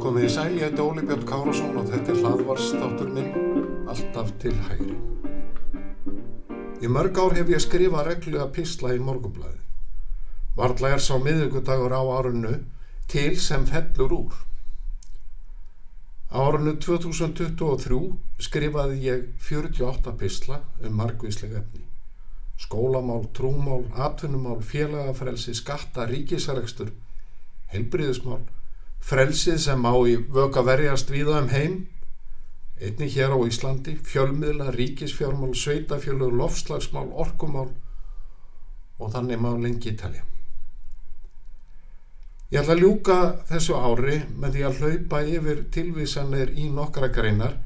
Komið í sæl, ég heiti Óli Björn Kárasson og þetta er hlaðvarstáttur minn, alltaf til hægri. Mörg ár hef ég skrifað regluga písla í morgunblæði. Varðla er sá miðugudagur á árunnu til sem fellur úr. Árunnu 2023 skrifaði ég 48 písla um margvísleg efni. Skólamál, trúmál, atvinnumál, félagafrelsi, skatta, ríkisarekstur, heilbriðismál, frelsið sem á í vöka verjast viða um heim, einni hér á Íslandi, fjölmiðla, ríkisfjármál, sveitafjölur, lofslagsmál, orkumál og þannig má lengi telja. Ég ætla að ljúka þessu ári með því að hlaupa yfir tilvísanir í nokkra greinar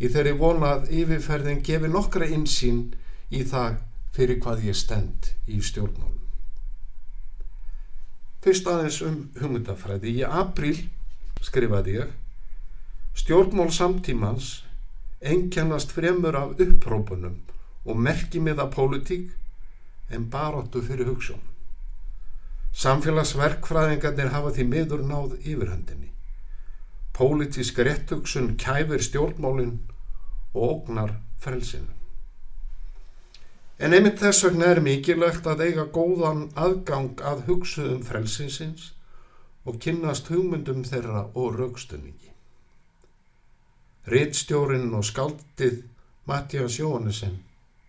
í þeirri vonað yfirferðin gefi nokkra insýn í það fyrir hvað ég stend í stjórnmálum. Fyrst aðeins um hugmyndafræði. Í apríl skrifaði ég Stjórnmál samtímans einkennast fremur af upprópunum og merkimiða pólitík en baróttu fyrir hugssjón. Samfélagsverkfræðingarnir hafa því miður náð yfirhöndinni. Pólitísk réttugsun kæfir stjórnmálinn og ógnar frelsinu. En einmitt þess vegna er mikilvægt að eiga góðan aðgang að hugsuðum frelsinsins og kynnast hugmyndum þeirra og raukstunningi. Rittstjórin og skaldið Mattias Jóhannesson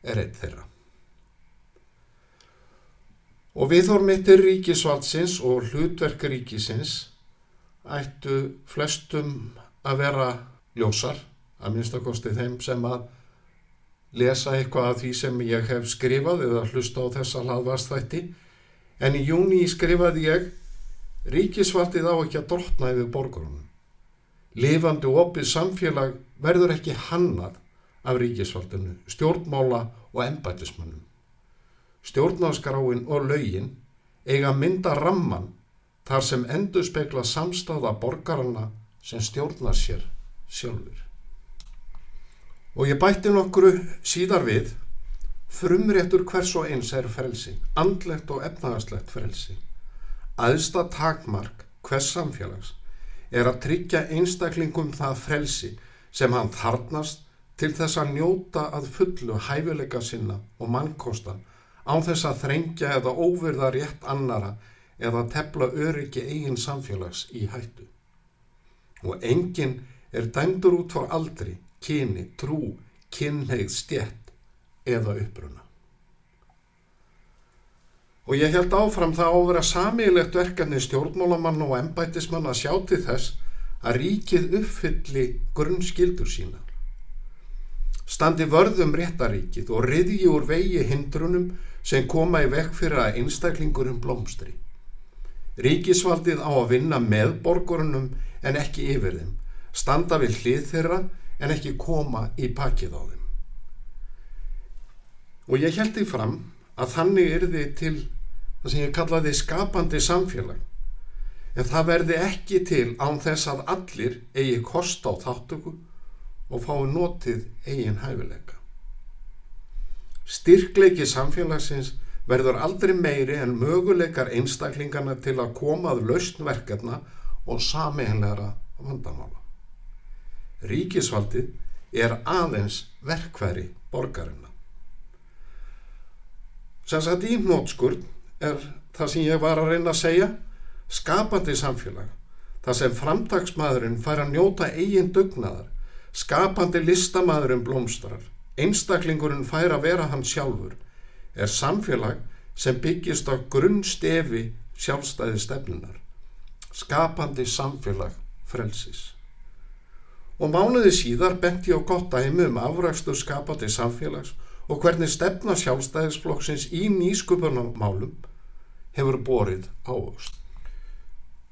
er eitt þeirra. Og viðhór mittir ríkisvaldsins og hlutverk ríkisins ættu flestum að vera ljósar, að minnstakosti þeim sem að lesa eitthvað af því sem ég hef skrifað eða hlusta á þessa hlaðvarstætti en í júni skrifaði ég Ríkisvaldið á ekki að drotna yfir borgarunum. Lifandi og opið samfélag verður ekki hannað af ríkisvaldinu, stjórnmála og embætismannum. Stjórnarskráin og laugin eiga mynda ramman þar sem endur spekla samstáða borgarana sem stjórnar sér sjálfur. Og ég bætti nokkru síðar við, frumréttur hvers og eins er frelsi, andlegt og efnagastlegt frelsi. Aðsta takmark hvers samfélags er að tryggja einstaklingum það frelsi sem hann þarnast til þess að njóta að fullu hæfileika sinna og mannkostan án þess að þrengja eða óverða rétt annara eða tepla öryggi eigin samfélags í hættu. Og enginn er dæmdur út for aldri kyni, trú, kynneið, stjett eða uppruna. Og ég held áfram það á að vera samílegt verkefni stjórnmálamann og embætismann að sjá til þess að ríkið uppfylli grunnskildur sína. Standi vörðum réttaríkið og riðji úr vegi hindrunum sem koma í vekk fyrir að einstaklingurum blómstri. Ríkisvaldið á að vinna með borgurunum en ekki yfir þeim, standa við hlið þeirra en ekki koma í pakið á þeim. Og ég held því fram að þannig er þið til það sem ég kallaði skapandi samfélag. En það verði ekki til án þess að allir eigi kost á þáttöku og fái notið eigin hæfileika. Styrkleiki samfélagsins verður aldrei meiri en möguleikar einstaklingana til að komað lausnverkefna og samihenlegra vandamála. Ríkisvaldið er aðeins verkværi borgarina. Sem sagt í nótskurð er það sem ég var að reyna að segja skapandi samfélag það sem framtagsmaðurinn fær að njóta eigin dugnaðar skapandi listamæðurinn blómstrar einstaklingurinn fær að vera hann sjálfur er samfélag sem byggist á grunnstefi sjálfstæði stefnunar skapandi samfélag frelsis. Og mánuði síðar benti á gott dæmi um afrækstur skapandi samfélags og hvernig stefna sjálfstæðisflokksins í nýskupunamálum hefur borið ávöxt.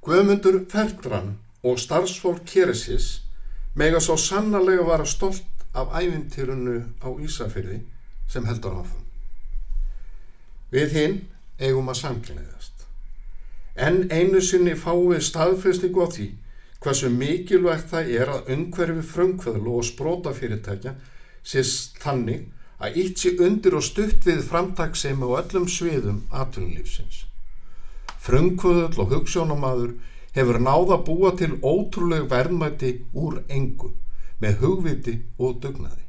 Guðmundur Fertran og starfsfólk Keresis mega svo sannarlega vara stolt af ævintýrunu á Ísafyrði sem heldur áfram. Við hinn eigum að samkynniðast. En einu sinni fáið staðfestingu á því hversu mikilvægt það er að umhverfi frumkvöðlu og sprótafyrirtækja sést þannig að ítt sé undir og stutt við framtagsemi á öllum sviðum atvinnulífsins. Frumkvöðl og hugssjónamaður hefur náða búa til ótrúleg verðmætti úr engu með hugviti og dugnaði.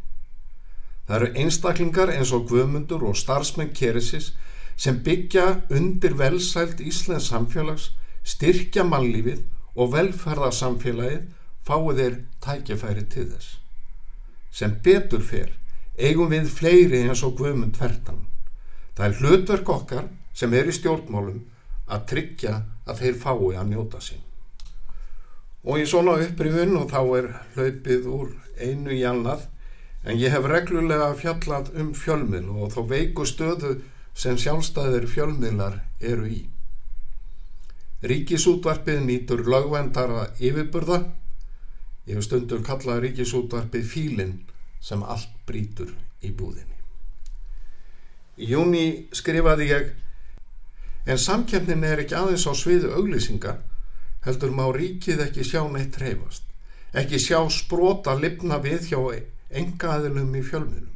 Það eru einstaklingar eins og guðmundur og starfsmenn keresis sem byggja undir velsælt Íslands samfélags, styrkja mannlífið og velferðarsamfélagið fáið þeir tækjafæri til þess. Sem betur fer eigum við fleiri eins og guðmund tvertan. Það er hlutverk okkar sem er í stjórnmálum að tryggja að þeir fái að njóta sín. Og í svona upprifun og þá er hlaupið úr einu í annað en ég hef reglulega fjallað um fjölmil og þó veiku stöðu sem sjálfstæðir fjölmilar eru í. Ríkisútvarpið nýtur lögvendara yfirburða. Ég hef stundur kallað ríkisútvarpið fílinn sem allt brítur í búðinni. Í júni skrifaði ég en samkjöfnin er ekki aðeins á sviðu auglýsinga heldur má ríkið ekki sjá neitt reyfast. Ekki sjá sprota lifna við hjá enga aðilum í fjölmunum.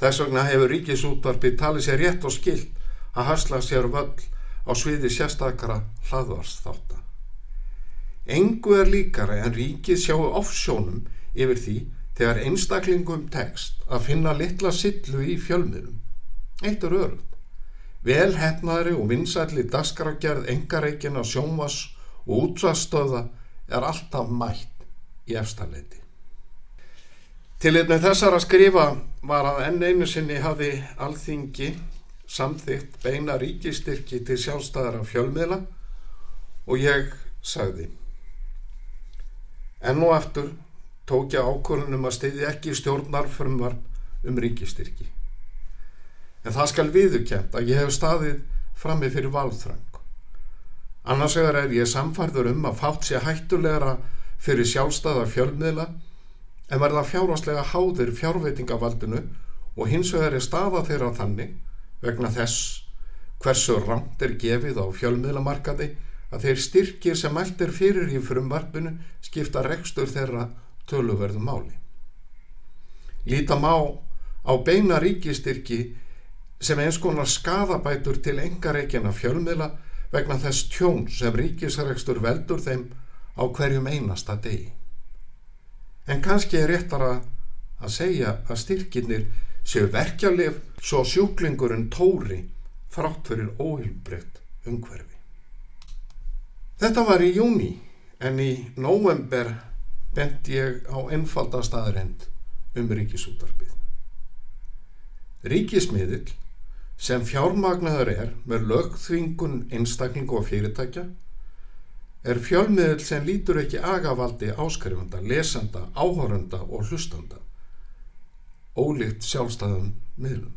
Þess vegna hefur ríkisútvarpi talið sér rétt og skilt að hasla sér völl á sviði sérstakara hlaðvarsþáta. Engu er líkara en ríkið sjáu ofsjónum yfir því þegar einstaklingum tekst að finna litla sillu í fjölmunum. Eitt er örugt. Vel hefnaðri og vinsætli dasgragerð engareikin á sjónvas og útsastöða er alltaf mætt í efstaleiti. Til einnig þessar að skrifa var að enn einu sinni hafi alþingi samþygt beina ríkistyrki til sjálfstæðara fjölmiðla og ég sagði enn og aftur tók ég ákvörðunum að stiði ekki stjórnarfrumvar um ríkistyrki. En það skal viðurkjent að ég hef staðið frammi fyrir valþrang. Annars vegar er ég samfærður um að fátt sé hættulegra fyrir sjálfstæðar fjölmiðla en verða fjárháslega háðir fjárveitingavaldinu og hins vegar er staða þeirra þannig vegna þess hversu ramt er gefið á fjölmiðlamarkaði að þeir styrkir sem er fyrir í frumvarpinu skipta rekstur þeirra töluverðum máli. Líta má á beina ríkistyrki sem eins konar skadabætur til engareikina fjölmiðla vegna þess tjón sem ríkisrekstur veldur þeim á hverjum einasta degi. En kannski er réttara að segja að styrkinir séu verkjalið svo sjúklingurinn tóri þrátt fyrir óhylbreytt umhverfi. Þetta var í júni en í nóvember bent ég á einfaldastaðurend um ríkisútarpið. Ríkismiðil sem fjármagnaður er með lögþvingun einstaklingu og fyrirtækja er fjölmiðl sem lítur ekki agavaldi áskrifanda, lesanda, áhóranda og hlustanda. Ólíkt sjálfstæðum miðlum.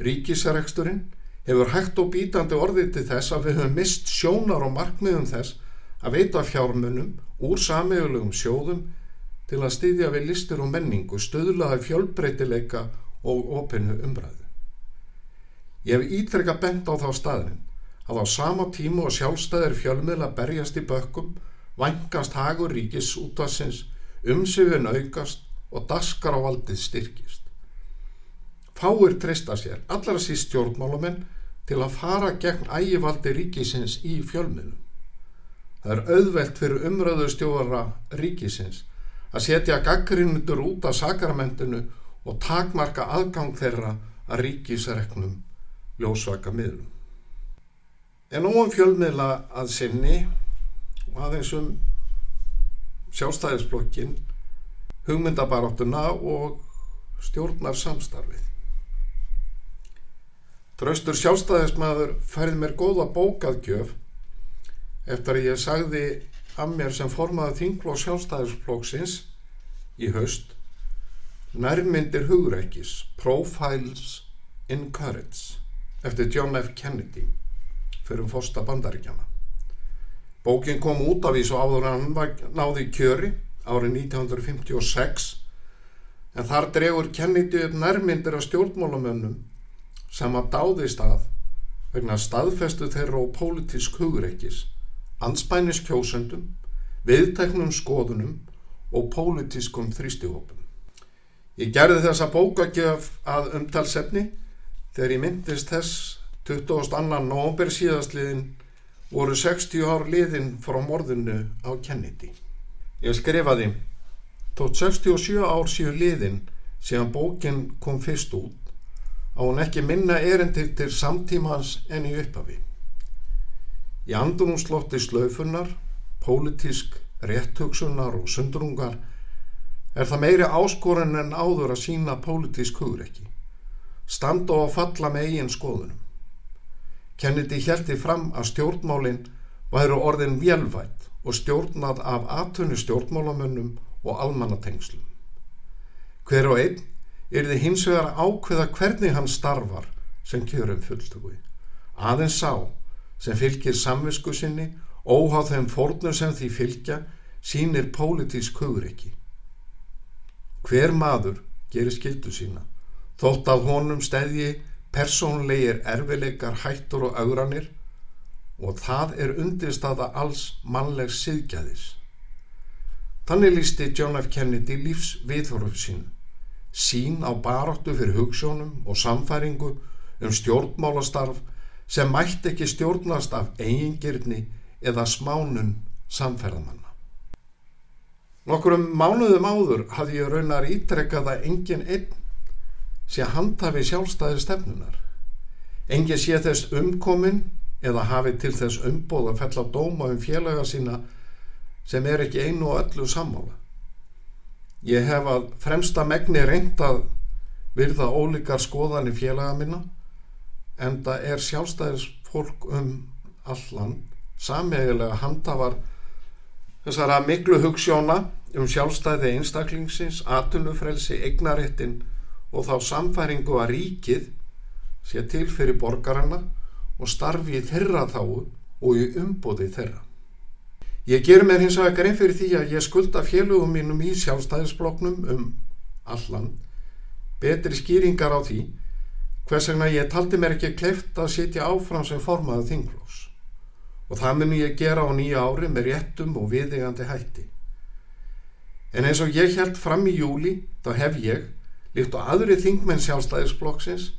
Ríkisareksturinn hefur hægt og bítandi orðið til þess að við höfum mist sjónar og markmiðum þess að veita fjármunum úr samíðulegum sjóðum til að styðja við listur og menningu, stöðlaði fjölbreytileika og opinu umræðu. Ég hef ítrekka bent á þá staðin að á sama tíma og sjálfstæðir fjölmiðla berjast í bökkum, vangast hagur ríkis útvarsins, umsifin aukast og daskar á valdið styrkist. Fáir treysta sér, allar að síst stjórnmálamenn, til að fara gegn ægivaldi ríkisins í fjölmiðlum. Það er auðvelt fyrir umröðu stjóðara ríkisins að setja gaggrinnutur út af sakramentinu og takmarka aðgang þeirra að ríkisreknum ljósvaka miðlum. En óum fjölmiðla að sinni og aðeins um sjálfstæðisblokkin, hugmyndabaráttuna og stjórnar samstarfið. Draustur sjálfstæðismæður færði mér góða bókaðgjöf eftir að ég sagði að mér sem formaði þinglu og sjálfstæðisflóksins í haust nærmyndir hugreikis Profiles in Courage eftir John F. Kennedy fyrir um fórsta bandaríkjana. Bókin kom út af því svo áður hann náði kjöri árið 1956 en þar dregur Kennedy upp nærmyndir af stjórnmálamönnum sem að dáðist að vegna staðfestu þeirra og pólitísk hugreikis, anspænis kjósendum, viðteknum skoðunum og pólitískum þrýstihópum. Ég gerði þessa bókagjöf að umtalsefni þegar ég myndist þess 22. november síðastliðin voru 60 ár liðin frá morðinu á Kennedy. Ég skrifaði, tótt 67 ár síðu liðin síðan bókin kom fyrst út á hún ekki minna erendir til samtímans en í upphafi. Í andrumslotti slöfunar, pólitísk rétthugsunar og sundrungar er það meiri áskorun en áður að sína pólitísk hugreiki. Standa og falla með eigin skoðunum. Kennedy heldi fram að stjórnmálinn væru orðin vélvætt og stjórnað af aðtunni stjórnmálamönnum og almannatengslum. Hver og einn er þið hins vegar ákveða hvernig hann starfar sem kjörum fulltöku. Aðeins sá sem fylgir samvisku sinni, óháð þeim fórnum sem því fylgja, sínir pólitísk hugreiki. Hver maður gerir skildu sína, þótt að honum stæðji persónlegir erfileikar hættur og augranir og það er undirstaða alls mannlegs siðgæðis. Þannig lísti John F. Kennedy lífs viðhorfu sínu sín á baróttu fyrir hugssjónum og samfæringu um stjórnmálastarf sem mætti ekki stjórnast af eigingirni eða smánun samferðamanna. Nokkurum mánuðum áður hafði ég raunar ítrekkað að engin einn sé handhafi sjálfstæði stefnunar. Engin sé þess umkomin eða hafi til þess umbóð að fell á dóma um félaga sína sem er ekki einu og öllu sammála. Ég hef að fremsta megni reynd að virða ólíkar skoðan í félaga minna en það er sjálfstæðis fólk um allan sameiglega handhafar þessara miklu hugssjóna um sjálfstæði einstaklingsins, atunufrelsi, eignaréttin og þá samfæringu að ríkið sé til fyrir borgarana og starfi í þeirra þáu og í umbóði þeirra. Ég ger mér hins vegar grein fyrir því að ég skulda félögum mínum í sjálfstæðisbloknum um allan betri skýringar á því hvers vegna ég taldi mér ekki kleift að sitja áfram sem formaðu þinglós og það mun ég gera á nýja ári með réttum og viðegandi hætti. En eins og ég held fram í júli þá hef ég, líkt á aðri þingmenn sjálfstæðisblokksins,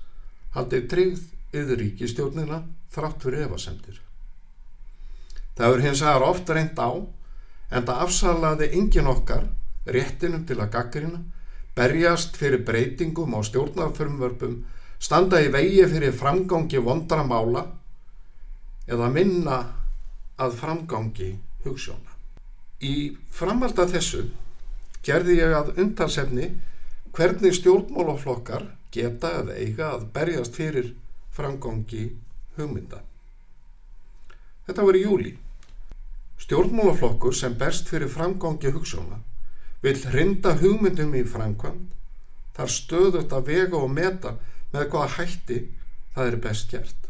haldið tryggð yfir ríkistjórnina þrátt fyrir efasemtir. Það er hins vegar ofta reynd á en það afsalaði engin okkar réttinum til að gaggrina, berjast fyrir breytingum á stjórnarförmvörpum, standa í vegi fyrir framgangi vondra mála eða minna að framgangi hugssjóna. Í framalda þessu gerði ég að undarsefni hvernig stjórnmálaflokkar geta eða eiga að berjast fyrir framgangi hugmynda. Þetta var í júli. Stjórnmálaflokkur sem berst fyrir framgangi hugssjóna vil hrinda hugmyndum í framkvæmt þar stöðut að vega og meta með hvaða hætti það er best gert.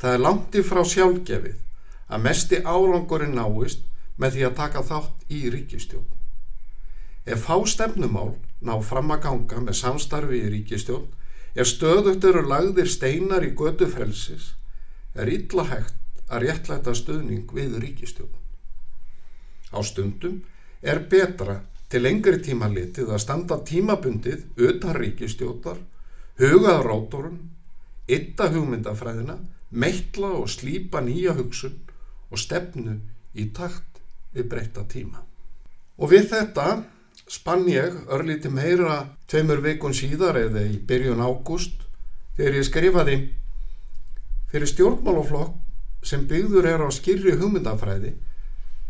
Það er langt í frá sjálfgefið að mesti árangurinn náist með því að taka þátt í ríkistjón. Ef fá stefnumál ná fram að ganga með samstarfi í ríkistjón er stöðut eru lagðir steinar í götu frelsis er illa hægt að réttlæta stuðning við ríkistjón. Á stundum er betra til lengri tíma litið að standa tímabundið utan ríkistjótar, hugað rátorun, ytta hugmyndafræðina, meitla og slípa nýja hugsun og stefnu í takt við breyta tíma. Og við þetta spann ég örlíti meira tveimur vikun síðar eða í byrjun ágúst þegar ég skrifaði fyrir stjórnmálaflokk sem byggður er á skýrri hugmyndafræði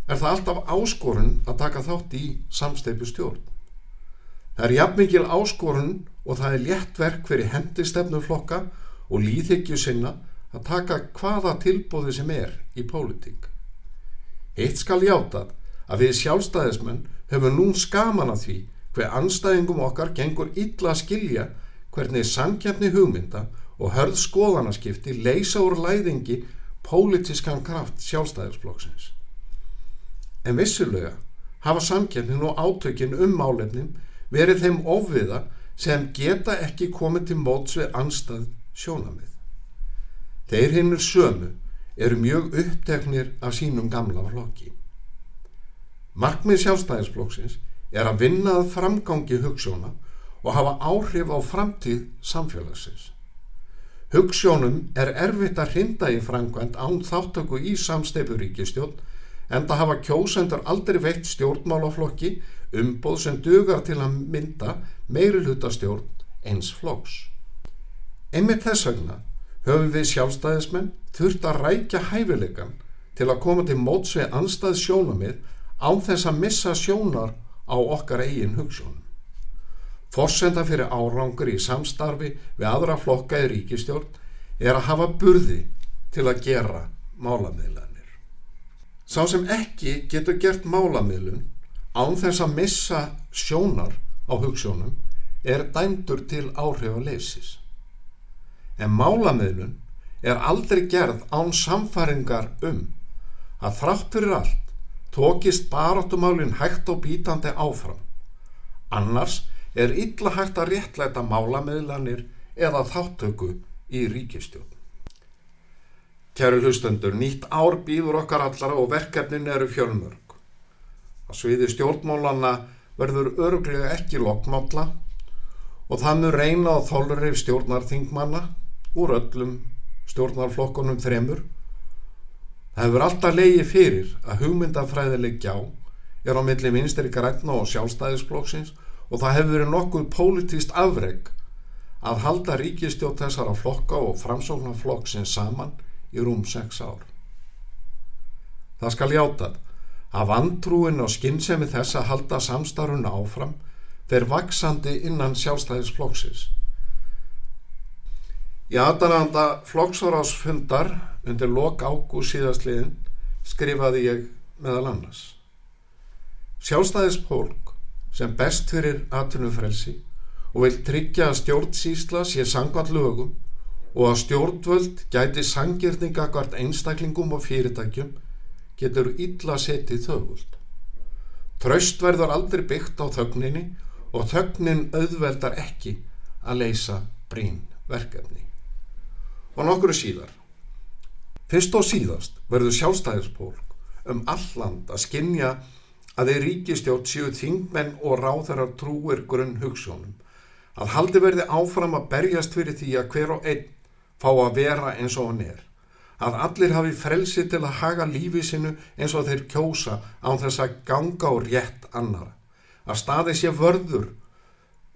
er það alltaf áskorun að taka þátt í samsteipu stjórn. Það er jafnmikil áskorun og það er létt verk fyrir hendistefnuflokka og líðhyggju sinna að taka hvaða tilbóði sem er í pólitík. Eitt skal játað að við sjálfstæðismenn höfum nú skaman að því hver anstæðingum okkar gengur illa að skilja hvernig samkjafni hugmynda og hörð skoðanaskipti leysa úr læðingi pólitískan kraft sjálfstæðisflokksins. En vissulega hafa samkjöfnin og átökin um málefnin verið þeim ofviða sem geta ekki komið til móts við anstað sjónamið. Þeir hinnur sömu eru mjög uppteknir af sínum gamla flokki. Markmið sjálfstæðisflokksins er að vinnað framgangi hugssjóna og hafa áhrif á framtíð samfélagsins. Hugssjónum er erfitt að hrinda í frangvænt án þáttöku í samsteipuríkistjón en það hafa kjósendur aldrei veitt stjórnmálaflokki umbóð sem dugar til að mynda meiri hlutastjórn eins flokks. Einmitt þess vegna höfum við sjálfstæðismenn þurft að rækja hæfileikan til að koma til móts við anstað sjónamið án þess að missa sjónar á okkar eigin hugssjónum. Forsenda fyrir árangur í samstarfi við aðra flokka í ríkistjórn er að hafa burði til að gera málamiðlanir. Sá sem ekki getur gert málamiðlun án þess að missa sjónar á hugssjónum er dæmdur til áhrif og leysis en málamiðlun er aldrei gerð án samfæringar um að þrátt fyrir allt tókist baráttumálinn hægt og bítandi áfram. Annars er illa hægt að réttlæta málamiðlanir eða þáttöku í ríkistjón. Kæru hlustendur, nýtt ár býður okkar allara og verkefnin eru fjölmörg. Að sviði stjórnmálana verður öruglega ekki lokmálla og mun reyna á þólurif stjórnarþingmanna úr öllum stjórnarflokkunum þremur. Það hefur alltaf leiði fyrir að hugmyndafræðileg gjá er á milli vinstri græna og sjálfstæðisflokksins og það hefur verið nokkuð pólitíst afreg að halda ríkistjótt þessara flokka og framsóknarflokksins saman í rúm 6 ár. Það skal játað að vantrúin og skinnsemi þess að halda samstarfuna áfram fer vaksandi innan sjálfstæðisflokksins Í aðdananda flokksórásfundar undir lok ágúr síðastliðin skrifaði ég meðal annars. Sjálfstæðispólk sem best fyrir atvinnufrelsi og vil tryggja að stjórnsísla sé sangvað lögum og að stjórnvöld gæti sangirninga hvert einstaklingum og fyrirtækjum getur illa setið þögult. Tröst verður aldrei byggt á þögninni og þögnin auðveldar ekki að leysa brín verkefni og nokkru síðar. Fyrst og síðast verður sjálfstæðispólk um alland að skinja að þeir ríkistjótt séu þingmenn og ráðarar trúir grunn hugssjónum, að haldi verði áfram að berjast fyrir því að hver og einn fá að vera eins og hann er, að allir hafi frelsi til að haga lífi sinu eins og þeir kjósa án þess að ganga og rétt annara, að staði sé vörður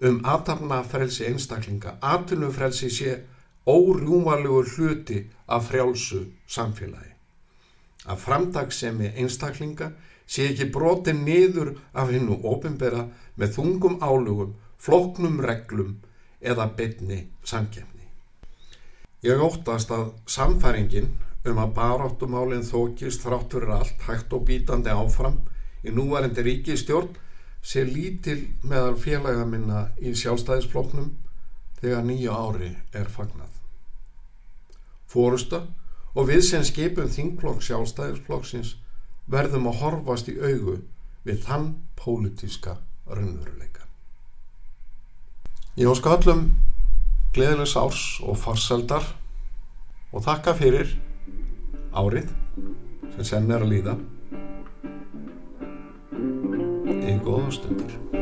um aðtapna frelsi einstaklinga, aðtunufrelsi sé órjúmalugur hluti af frjálsu samfélagi. Að framtagsemi einstaklinga sé ekki brotin niður af hennu ofinbera með þungum álugum, floknum reglum eða bytni samkjefni. Ég óttast að samfæringin um að baráttumálinn þókist þráttur allt hægt og bítandi áfram í núvarendi ríkistjórn sé lítil meðal félaga minna í sjálfstæðisfloknum þegar nýju ári er fagnat. Fórusta og við sem skipum þingflokk sjálfstæðisflokksins verðum að horfast í augu við þann pólitíska raunveruleika. Ég óska allum gleðilegs árs og farseldar og þakka fyrir árið sem senn er að líða í góða stundir.